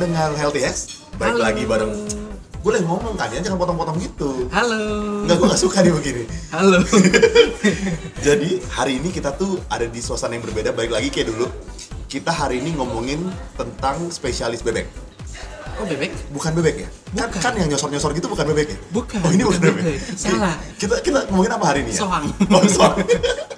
pendengar Healthy X, baik Halo. lagi bareng boleh ngomong kan ya, jangan potong-potong gitu. Halo. Enggak, gue gak suka nih begini. Halo. Jadi hari ini kita tuh ada di suasana yang berbeda, balik lagi kayak dulu. Kita hari ini ngomongin tentang spesialis bebek. Oh bebek? Bukan bebek ya? Kan, Bukan. kan yang nyosor-nyosor gitu bukan bebek ya? Bukan, Oh ini bukan bukan bebek. bebek. Salah. Kita kita ngomongin apa hari ini ya? Soang. Oh, soang.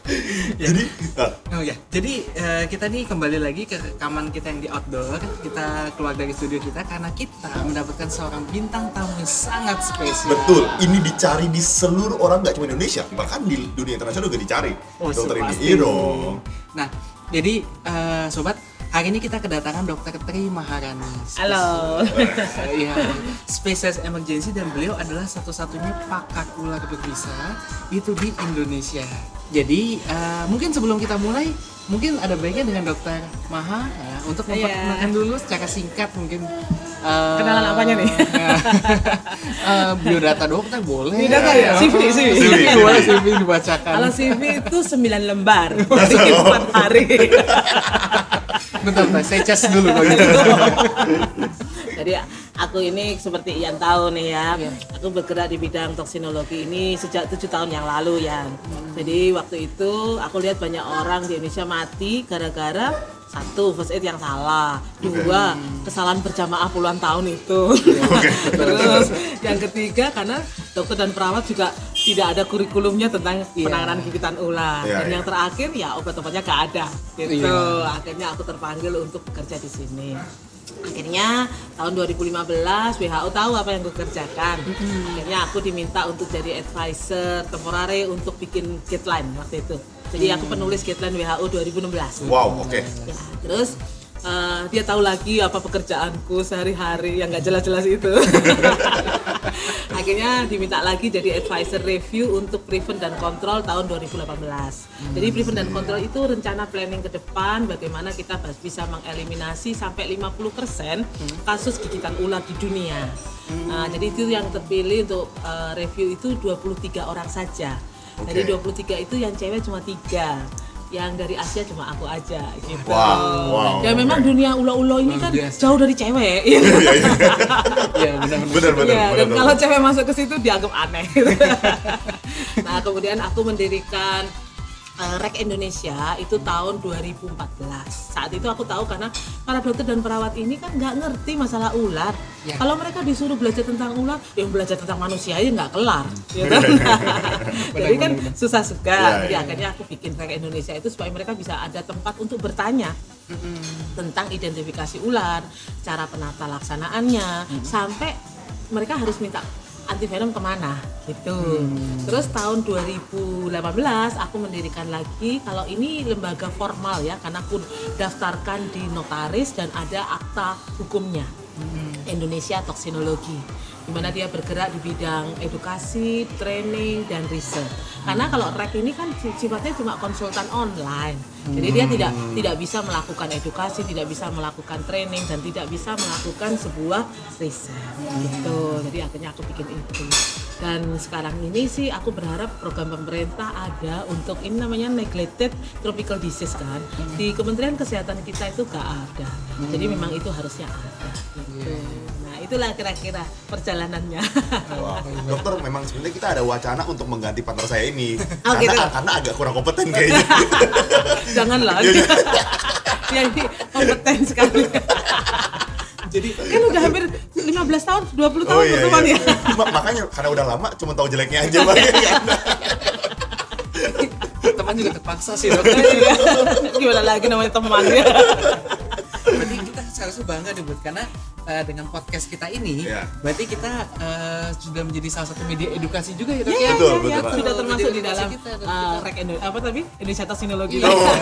Jadi, ah, Oh ya, jadi eh, kita nih kembali lagi ke rekaman kita yang di outdoor. Kita keluar dari studio kita karena kita mendapatkan seorang bintang tamu yang sangat spesial. betul. Ini dicari di seluruh orang, nggak cuma Indonesia, bahkan di dunia internasional juga dicari. Oh, Dokter ini. Iya dong. Nah, jadi eh, sobat, hari ini kita kedatangan Dokter Tri Maharani. Halo. Iya, spesies emergency dan beliau adalah satu-satunya pakar ular berbisa itu di Indonesia. Jadi eh, mungkin sebelum kita mulai, mungkin ada baiknya dengan Dokter Maha ya, untuk Iya. memperkenalkan dulu secara singkat mungkin. eh, Kenalan apanya nih? eh, biodata dokter boleh. Biodata ya? CV, CV. CV. Boleh CV dibacakan. Kalau CV itu 9 lembar, bikin 4 hari. Bentar, bentar, saya cas dulu kalau gitu. Jadi aku ini seperti Ian tahu nih ya, Iya. aku bergerak di bidang toksinologi ini sejak tujuh tahun yang lalu ya. Jadi waktu itu aku lihat banyak orang di Indonesia mati gara-gara satu first aid yang salah, dua kesalahan berjamaah puluhan tahun itu. Terus yang ketiga karena dokter dan perawat juga tidak ada kurikulumnya tentang Iya. penanganan gigitan ular. Iya, dan iya. yang terakhir ya obat-obatnya gak ada. Gitu. Iya. Akhirnya aku terpanggil untuk bekerja di sini. Akhirnya tahun 2015 WHO tahu apa yang gue kerjakan. Akhirnya aku diminta untuk jadi advisor temporary untuk bikin guideline waktu itu. Jadi aku penulis guideline WHO 2016. Wow, oke. Ya, terus eh, dia tahu lagi apa pekerjaanku sehari-hari yang nggak jelas-jelas itu. Akhirnya diminta lagi jadi advisor review untuk prevent dan kontrol tahun 2018. Jadi prevent dan kontrol itu rencana planning ke depan bagaimana kita bisa mengeliminasi sampai 50% kasus gigitan ular di dunia. Nah, jadi itu yang terpilih untuk eh, review itu 23 orang saja. Dari Oke. 23 itu yang cewek cuma tiga yang dari Asia cuma aku aja gitu. Wow, wow, ya memang oke. dunia ulo-ulo ini kan biasa. jauh dari cewek. Iya. Iya, benar-benar. Benar, benar, Iya, benar. dan benar. kalau cewek masuk ke situ dianggap aneh. nah, kemudian aku mendirikan uh, Rek Indonesia itu tahun 2014. Saat itu aku tahu karena para dokter dan perawat ini kan nggak ngerti masalah ular. Ya. Kalau mereka disuruh belajar tentang ular, yang belajar tentang manusia aja nggak kelar. ya kan? Jadi kan susah suka. Ya, Jadi ya. akhirnya aku bikin Rek Indonesia itu supaya mereka bisa ada tempat untuk bertanya tentang identifikasi ular, cara penata laksanaannya, sampai mereka harus minta anti venom ke mana? Gitu. Terus tahun 2018 aku mendirikan lagi kalau ini lembaga formal ya karena aku daftarkan di notaris dan ada akta hukumnya Indonesia Toksinologi di mana dia bergerak di bidang edukasi, training dan riset. Karena kalau REC ini kan sifatnya cuma konsultan online. Jadi dia tidak tidak bisa melakukan edukasi, tidak bisa melakukan training dan tidak bisa melakukan sebuah riset. Gitu. Jadi akhirnya aku bikin itu. Dan sekarang ini sih aku berharap program pemerintah ada untuk ini namanya neglected tropical disease kan. Di Kementerian Kesehatan kita itu gak ada. Jadi memang itu harusnya ada. Gitu. Nah itulah kira-kira perjalanannya. Wah, dokter memang sebenarnya kita ada wacana untuk mengganti partner saya ini Oh, karena gitu. karena agak kurang kompeten kayaknya. Janganlah. Iya, ya ini kompeten sekali. Jadi kan udah hampir 15 tahun, 20 tahun Oh iya, berteman iya. ya. Ma- makanya karena udah lama cuma tahu jeleknya aja bang. teman juga terpaksa sih dokter. Iya. Gimana lagi namanya teman ya. Berarti kita seharusnya bangga nih Bud karena eh, dengan podcast kita ini, Iya. berarti kita eh, sudah menjadi salah satu media edukasi juga ya Iya, ya. Betul, iya, betul, iya. Sudah termasuk di dalam kita, uh, kita- rek Indo apa tadi Indonesia Toksinologi. Iya. Oh.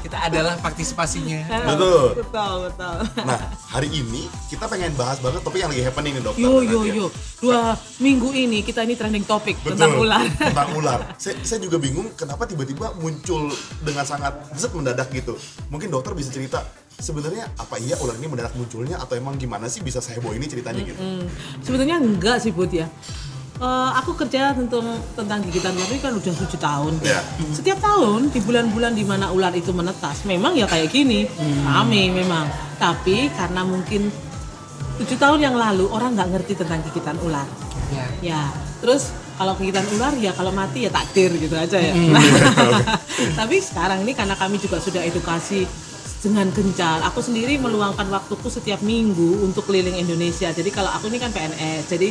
kita adalah partisipasinya. Betul. Betul, betul. Nah hari ini kita pengen bahas banget topik yang lagi happening nih dokter. Yo yo Nanti ya. yo. Dua minggu ini kita ini trending topik tentang Betul, ular. tentang ular. Saya, saya juga bingung kenapa tiba-tiba muncul dengan sangat zet mendadak gitu. Mungkin dokter bisa cerita sebenarnya apa iya ular ini mendadak munculnya atau emang gimana sih bisa seheboh ini ceritanya gitu? Hmm, Sebetulnya enggak sih Bud ya. eh, aku kerja tentang tentang gigitan ular ini kan udah tujuh tahun. Ya. Setiap tahun di bulan-bulan di mana ular itu menetas, memang ya kayak gini, rame memang. Tapi karena mungkin tujuh tahun yang lalu orang nggak ngerti tentang gigitan ular. Ya. Ya, terus kalau gigitan ular ya kalau mati ya takdir gitu aja ya. Tapi sekarang ini karena kami juga sudah edukasi dengan gencar. Aku sendiri meluangkan waktuku setiap minggu untuk keliling Indonesia. Jadi kalau aku ini kan PNS, jadi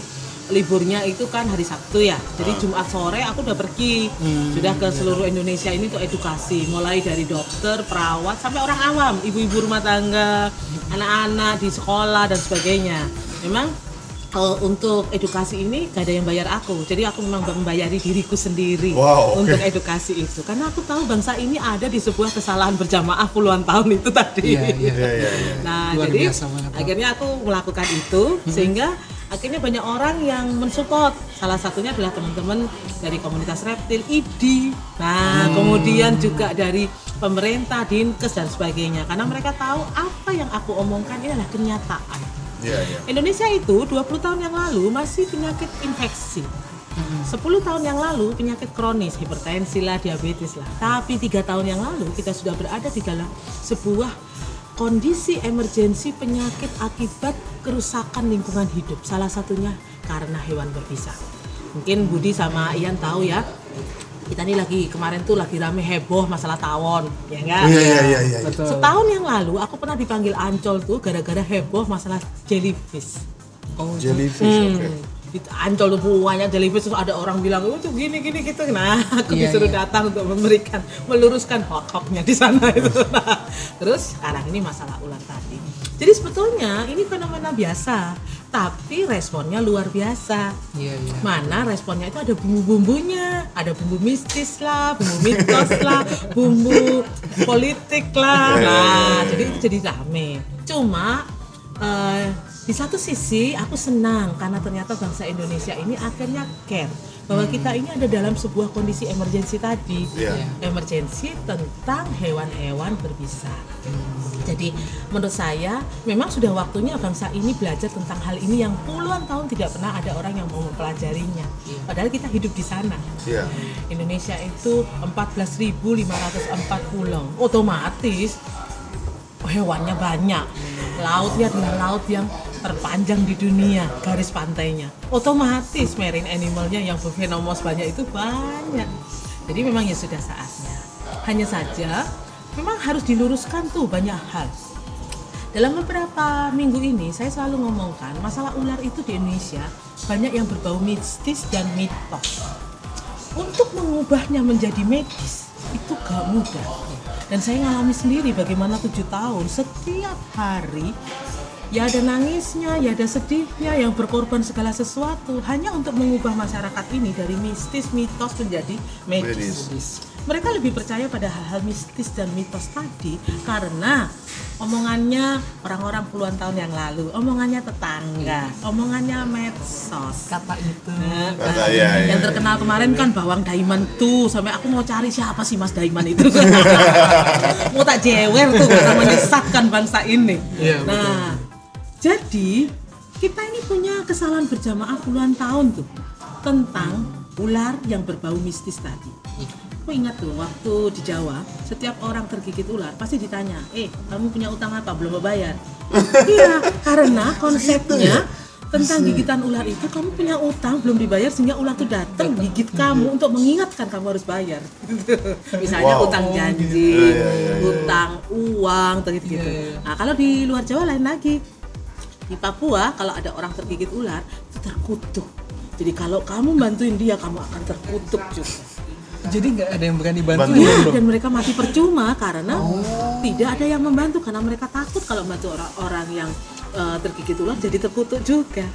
liburnya itu kan hari Sabtu ya. Jadi Jumat sore aku udah pergi, sudah ke seluruh Indonesia ini untuk edukasi, mulai dari dokter, perawat sampai orang awam, ibu-ibu rumah tangga, anak-anak di sekolah dan sebagainya. Memang eh, untuk edukasi ini gak ada yang bayar aku. Jadi aku memang membayari diriku sendiri Wow, oke. untuk edukasi itu. Karena aku tahu bangsa ini ada di sebuah kesalahan berjamaah puluhan tahun itu tadi. Iya, iya. Iya, iya, iya. nah Luar jadi biasa banget, akhirnya aku melakukan itu sehingga akhirnya banyak orang yang mensupport. Salah satunya adalah teman-teman dari komunitas reptil ID nah kemudian juga dari pemerintah dinkes dan sebagainya. Karena mereka tahu apa yang aku omongkan ini adalah kenyataan Iya, iya. Indonesia itu 20 tahun yang lalu masih penyakit infeksi. 10 tahun yang lalu penyakit kronis, hipertensi lah, diabetes lah. Tapi tiga tahun yang lalu kita sudah berada di dalam sebuah kondisi emergensi penyakit akibat kerusakan lingkungan hidup. Salah satunya karena hewan berbisa. Mungkin Budi sama Ian tahu ya. Kita ini lagi kemarin tuh lagi rame heboh masalah tawon, ya enggak? Iya, iya, iya, iya. Betul. Setahun yang lalu aku pernah dipanggil Ancol tuh gara-gara heboh masalah jellyfish. Oh, Jellyfish, Hmm. oke. Di Ancol tuh banyak jellyfish terus ada orang bilang oh tuh gini gini gitu. Nah, aku Iya, disuruh iya. datang untuk memberikan meluruskan hoax-hoaxnya di sana itu. Nah, terus sekarang ini masalah ular tadi. Jadi sebetulnya ini fenomena biasa, tapi responnya luar biasa. Iya, iya. Mana responnya itu ada bumbu-bumbunya, ada bumbu mistis lah, bumbu mitos lah, bumbu politik lah. Nah, jadi itu jadi rame. Cuma eh, di satu sisi aku senang karena ternyata bangsa Indonesia ini akhirnya care bahwa kita ini ada dalam sebuah kondisi emergensi tadi. Iya. Emergensi tentang hewan-hewan berbisa. Jadi menurut saya memang sudah waktunya bangsa ini belajar tentang hal ini yang puluhan tahun tidak pernah ada orang yang mau mempelajarinya. Padahal kita hidup di sana. Iya. Indonesia itu 14.504 pulau. Otomatis hewannya banyak. Lautnya adalah laut yang terpanjang di dunia, garis pantainya. Otomatis marine animalnya yang berfenomos banyak itu banyak. Jadi memang ya sudah saatnya. Hanya saja memang harus diluruskan tuh banyak hal. Dalam beberapa minggu ini saya selalu ngomongkan masalah ular itu di Indonesia banyak yang berbau mistis dan mitos untuk mengubahnya menjadi medis itu gak mudah dan saya ngalami sendiri bagaimana tujuh tahun setiap hari ya ada nangisnya ya ada sedihnya yang berkorban segala sesuatu hanya untuk mengubah masyarakat ini dari mistis mitos menjadi medis Medis. mereka lebih percaya pada hal-hal mistis dan mitos tadi karena omongannya orang-orang puluhan tahun yang lalu, omongannya tetangga, omongannya medsos. Kata itu. Nah, Kata, ya, ya, yang ya. terkenal kemarin kan bawang Daiman tuh sampai aku mau cari siapa sih Mas Daiman itu mau tak jewer tuh karena menyesatkan bangsa ini Iya, betul. Jadi kita ini punya kesalahan berjamaah puluhan tahun tuh tentang ular yang berbau mistis tadi. Aku ingat tuh waktu di Jawa setiap orang tergigit ular pasti ditanya eh kamu punya utang apa? Belum bayar iya karena konsepnya tentang gigitan ular itu kamu punya utang belum dibayar sehingga ular itu datang gigit kamu untuk mengingatkan kamu harus bayar. Misalnya Wow. utang janji Iya, iya, iya, iya. utang uang gitu gitu. Iya, iya. nah kalau di luar Jawa lain lagi di Papua kalau ada orang tergigit ular itu terkutuk. Jadi kalau kamu bantuin dia kamu akan terkutuk juga Jadi nggak ada yang berani bantu Bantu. ya, dan mereka mati percuma karena tidak ada yang membantu karena mereka takut kalau membantu orang-orang yang eh, tergigit ular jadi terkutuk juga.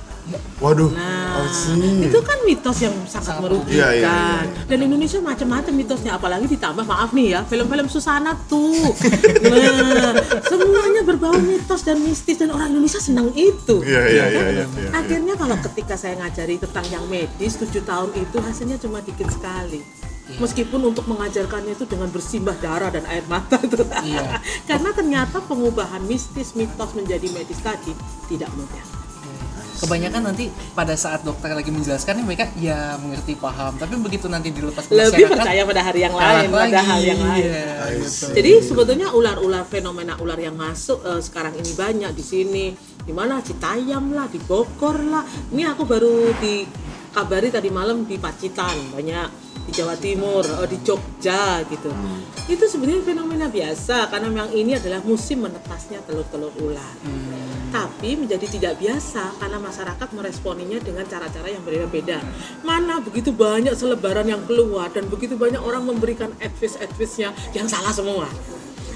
Waduh. Nah, see. itu kan mitos yang sangat Sangat. merugikan. Iya, iya, iya. Dan Indonesia macam-macam mitosnya, apalagi ditambah maaf nih ya, film-film Susana tuh. Nah, semuanya berbau mitos dan mistis dan orang Indonesia senang itu. Iya, iya, Ya iya, kan? iya, iya. Akhirnya kalau ketika saya ngajari tentang yang medis 7 tahun itu hasilnya cuma dikit sekali. Iya. Meskipun untuk mengajarkannya itu dengan bersimbah darah dan air mata itu. Iya. Karena ternyata pengubahan mistis mitos menjadi medis tadi tidak mudah. kebanyakan nanti pada saat dokter lagi menjelaskan mereka ya mengerti paham tapi begitu nanti dilepas ke lebih percaya pada hari yang lain pada lagi. hal yang lain Iya, I gitu. see. Jadi sebetulnya ular-ular fenomena ular yang masuk eh, sekarang ini banyak di sini. Di mana Citayam lah, di Bogor lah. Ini aku baru dikabari tadi malam di Pacitan banyak di Jawa Timur, eh, di Jogja gitu. Itu sebenarnya fenomena biasa karena memang ini adalah musim menetasnya telur-telur ular. Tapi menjadi tidak biasa karena masyarakat meresponinya dengan cara-cara yang berbeda-beda. Mana begitu banyak selebaran yang keluar dan begitu banyak orang memberikan advice-advice-nya yang salah semua.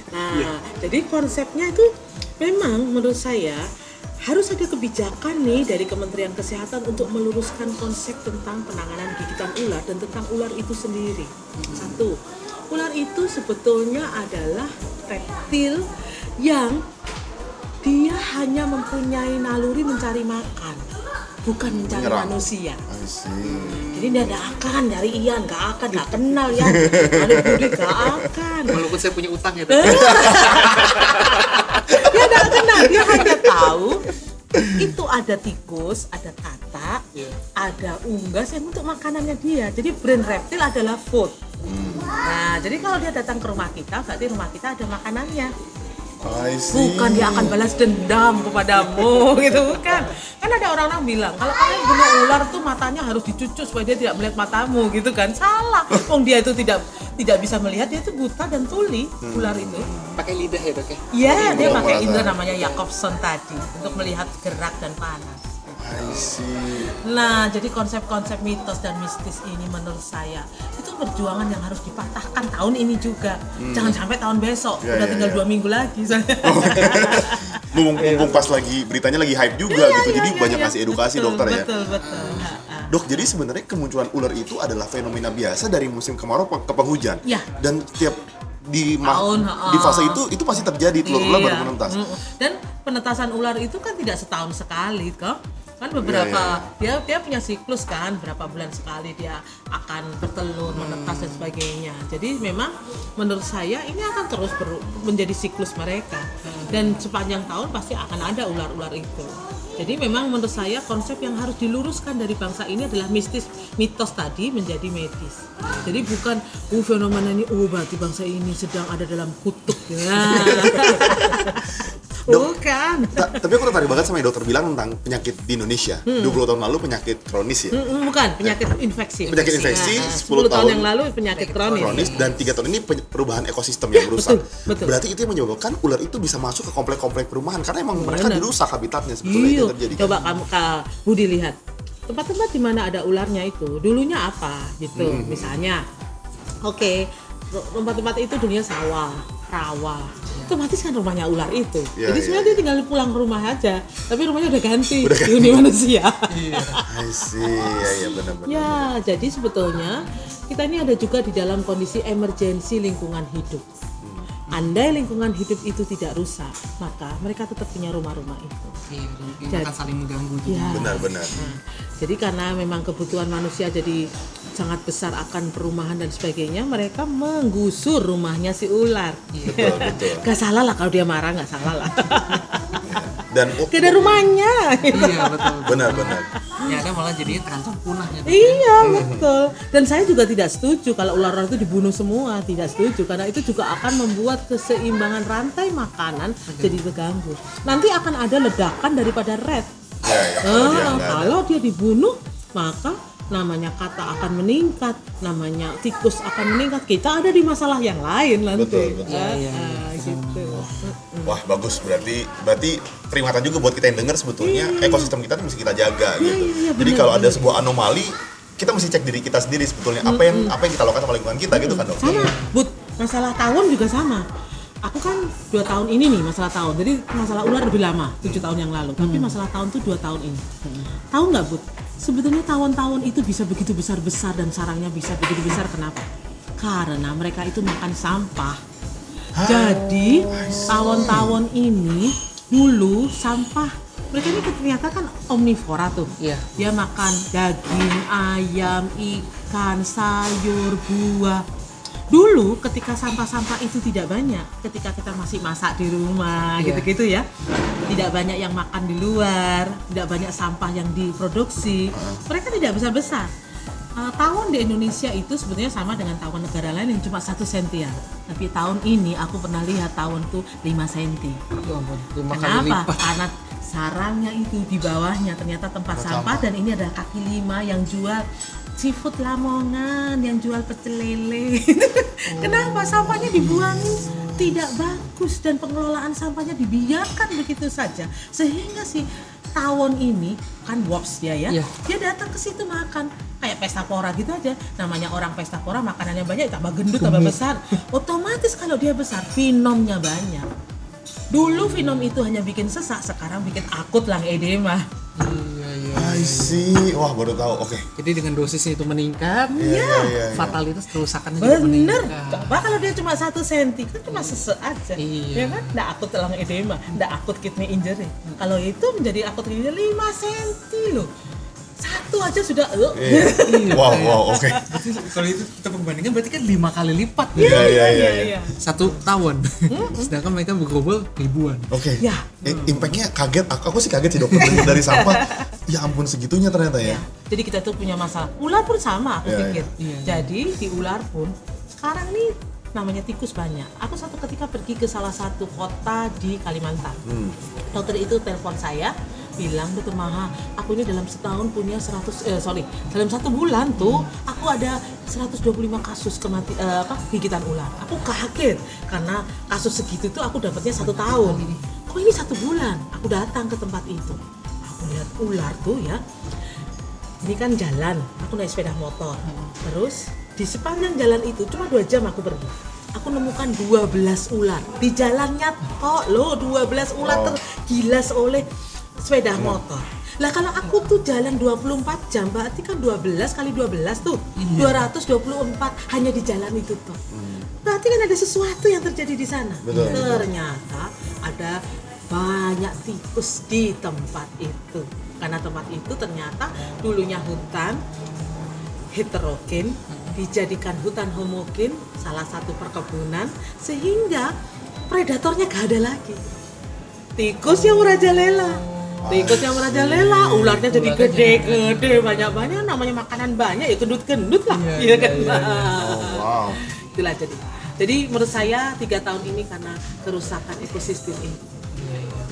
Nah, jadi konsepnya itu memang menurut saya harus ada kebijakan nih dari Kementerian Kesehatan untuk meluruskan konsep tentang penanganan gigitan ular dan tentang ular itu sendiri. Satu, ular itu sebetulnya adalah reptil yang dia hanya mempunyai naluri mencari makan, bukan mencari Menyerang. manusia. Jadi dia tidak akan dari Ian, nggak akan, nggak kenal ya. Ada Budi nggak akan. walaupun saya punya utang ya dia hanya tahu itu ada tikus ada katak Iya. ada unggas yang untuk makanannya dia jadi brand reptil adalah food nah jadi kalau dia datang ke rumah kita berarti rumah kita ada makanannya. Bukan dia akan balas dendam kepadamu gitu bukan. Kan ada orang-orang bilang kalau kalian bunuh ular tuh matanya harus dicucuk supaya dia tidak melihat matamu gitu kan. Salah. Wong dia itu tidak tidak bisa melihat dia itu buta dan tuli ular itu. Pakai lidah ya dok ya? Iya, dia pakai indera namanya Jacobson tadi untuk melihat gerak dan panas. I see. Nah, jadi konsep-konsep mitos dan mistis ini menurut saya itu perjuangan yang harus dipatahkan tahun ini juga. Jangan sampai tahun besok, Ya, udah ya, tinggal ya. dua minggu lagi. soalnya. Mumpung, mumpung pas lagi beritanya lagi hype juga Iya, gitu. iya, Jadi iya, banyak iya. ngasih edukasi Betul, dokter ya. Betul, betul. Dok, jadi sebenarnya kemunculan ular itu adalah fenomena biasa dari musim kemarau ke penghujan. Iya. Dan tiap di Tahun, di fase itu itu pasti terjadi telur ular baru Iya. menetas. Dan penetasan ular itu kan tidak setahun sekali kok. Kan beberapa Iya, dia dia punya siklus kan berapa bulan sekali dia akan bertelur, menetas dan sebagainya. Jadi memang menurut saya ini akan terus ber- menjadi siklus mereka. Dan sepanjang tahun pasti akan ada ular-ular itu. Jadi memang menurut saya konsep yang harus diluruskan dari bangsa ini adalah mistis, mitos tadi menjadi medis. Jadi bukan oh fenomena ini oh berarti bangsa ini sedang ada dalam kutub. Ya. Bukan. Ta- tapi aku tertarik banget sama yang dokter bilang tentang penyakit di Indonesia. Hmm. 20 tahun lalu penyakit kronis ya. Mm, bukan penyakit infeksi. Penyakit infeksi, Nah, 10 10 tahun tahun yang lalu penyakit kronis. kronis dan tiga tahun ini pe- perubahan ekosistem yang rusak. betul, betul. Berarti itu yang menyebabkan ular itu bisa masuk ke komplek-komplek perumahan karena emang mereka dirusak habitatnya sebetulnya itu Iya, terjadi. kan? coba kamu Kak Budi lihat tempat-tempat di mana ada ularnya itu dulunya apa gitu Hmm. misalnya oke ro- tempat-tempat itu dulunya sawah rawa otomatis kan rumahnya ular itu. Iya, jadi iya, sebenarnya dia tinggal pulang ke rumah aja tapi rumahnya udah ganti Udah ganti. manusia I see, ya ya benar-benar. ya jadi sebetulnya kita ini ada juga di dalam kondisi emergensi lingkungan hidup. Andai lingkungan hidup itu tidak rusak maka mereka tetap punya rumah-rumah itu. Iya mungkin Jadi- akan saling mengganggu juga. Ya. Benar-benar. Nah, jadi karena memang kebutuhan manusia jadi sangat besar akan perumahan dan sebagainya, mereka menggusur rumahnya si ular. Betul, betul. Gak salah lah kalau dia marah, gak salah lah. Dan oh, ada rumahnya. iya betul benar-benar. ya ada malah jadinya terancam punah Dok. iya betul. Dan saya juga tidak setuju kalau ular-ular itu dibunuh semua, tidak setuju karena itu juga akan membuat keseimbangan rantai makanan jadi terganggu. Nanti akan ada ledakan daripada red. Ya, ya. Kalau dia Ah, nggak ada. kalau dia dibunuh, maka namanya kata akan meningkat, namanya tikus akan meningkat. Kita ada di masalah yang lain nanti. Betul, betul. Iya, iya. ah, gitu. Wah bagus berarti berarti peringatan juga buat kita yang dengar sebetulnya ekosistem kita tuh mesti kita jaga gitu. iya, iya, Jadi kalau ada sebuah anomali kita mesti cek diri kita sendiri sebetulnya apa yang apa yang kita lakukan sama lingkungan kita gitu kan dok. Sama, but masalah tawon juga sama. Aku kan dua tahun ini nih masalah tawon. Jadi masalah ular lebih lama, tujuh tahun yang lalu. Tapi masalah tawon tuh dua tahun ini. Tahu nggak, Bud? Sebetulnya tawon-tawon itu bisa begitu besar-besar dan sarangnya bisa begitu besar. Kenapa? Karena mereka itu makan sampah. Jadi tawon-tawon ini dulu sampah mereka ini ternyata kan omnivora tuh. Iya. Dia makan daging, ayam, ikan, sayur, buah. Dulu ketika sampah-sampah itu tidak banyak ketika kita masih masak di rumah Iya. gitu-gitu ya tidak banyak yang makan di luar tidak banyak sampah yang diproduksi mereka tidak besar besar tahun di Indonesia itu sebetulnya sama dengan tahun negara lain yang cuma satu sentian tapi tahun ini aku pernah lihat tahun tuh 5 senti Ya lima Kenapa? Karena sarangnya itu di bawahnya ternyata tempat Tempat sampah sampah. dan ini ada kaki lima yang jual seafood Lamongan, yang jual pecel lele. Kenapa sampahnya dibuangin tidak bagus dan pengelolaan sampahnya dibiarkan begitu saja. Sehingga si tawon ini kan wops dia ya Iya. dia datang ke situ makan. Kayak pesta pora gitu aja. Namanya orang pesta pora makanannya banyak tambah gendut tambah besar. Otomatis kalau dia besar finomnya banyak. Dulu finom itu hanya bikin sesak sekarang bikin akut lang edema Iya, iya. I see. Wah, baru tahu. Oke. Jadi dengan dosisnya itu meningkat, Iya, iya, iya. iya. fatalitas kerusakannya juga bener meningkat. coba kalau dia cuma satu senti kan cuma sesek aja Iya. ya kan nggak akut lang edema nggak akut kidney injury kalau itu menjadi akut kidney injury 5 senti loh satu aja sudah eh. Iya. Iya, Wow, wow, oke. Berarti kalau itu kita perbandingan berarti kan lima kali lipat Iya, ya. iya, iya. iya. Satu tahun. Sedangkan mereka berglobal ribuan. Oke. Ya. Eh, Impactnya kaget. Aku, aku sih kaget sih dokter dari, sampah. Ya ampun segitunya ternyata ya. Ya, Jadi kita tuh punya masalah. Ular pun sama aku Iya, pikir. iya. Jadi di ular pun sekarang nih namanya tikus banyak. Aku satu ketika pergi ke salah satu kota di Kalimantan. Hmm. Dokter itu telepon saya bilang dokter Maha, aku ini dalam setahun punya 100 eh sorry, dalam satu bulan tuh aku ada 125 kasus kemati eh, apa gigitan ular. Aku kaget karena kasus segitu tuh aku dapatnya satu tahun. Kok ini satu bulan? Aku datang ke tempat itu. Aku lihat ular tuh ya ini kan jalan aku naik sepeda motor terus di sepanjang jalan itu cuma dua jam aku pergi aku nemukan 12 ular di jalannya tok loh 12 ular tergilas oleh sepeda motor. Lah kalau aku tuh jalan 24 jam berarti kan 12 kali 12 tuh. 224 hanya di jalan itu tuh. Berarti kan ada sesuatu yang terjadi di sana. Betul. ternyata ada banyak tikus di tempat itu. Karena tempat itu ternyata dulunya hutan heterogen dijadikan hutan homogen salah satu perkebunan sehingga predatornya gak ada lagi. Tikus yang merajalela tikus yang merajalela ularnya jadi gede-gede banyak-banyak namanya makanan banyak ya gendut-gendut lah Iya, iya iya, kan iya, iya. Oh, wow. itulah jadi jadi menurut saya tiga tahun ini karena kerusakan ekosistem ini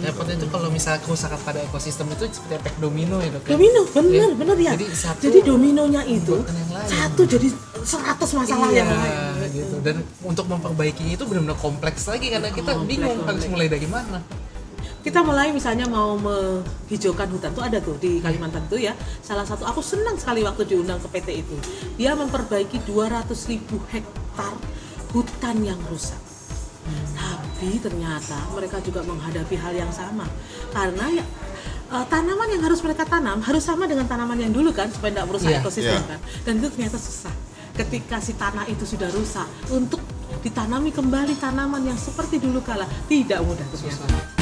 Repotnya itu kalau misalnya kerusakan pada ekosistem itu seperti efek domino ya dok. ya? domino bener Iya. bener ya Jadi satu jadi dominonya itu satu jadi seratus masalah iya, yang lain gitu. Dan untuk memperbaikinya itu benar-benar kompleks lagi karena kita bingung harus mulai dari mana. Kita mulai misalnya mau menghijaukan hutan tuh ada tuh di Kalimantan tuh ya. Salah satu aku senang sekali waktu diundang ke PT itu. Dia memperbaiki 200 ribu hektar hutan yang rusak. Tapi ternyata mereka juga menghadapi hal yang sama. Karena ya eh, tanaman yang harus mereka tanam harus sama dengan tanaman yang dulu kan supaya tidak merusak Iya, ekosistem iya. kan. Dan itu ternyata susah. Ketika si tanah itu sudah rusak untuk ditanami kembali tanaman yang seperti dulu kala tidak mudah ternyata. Susah.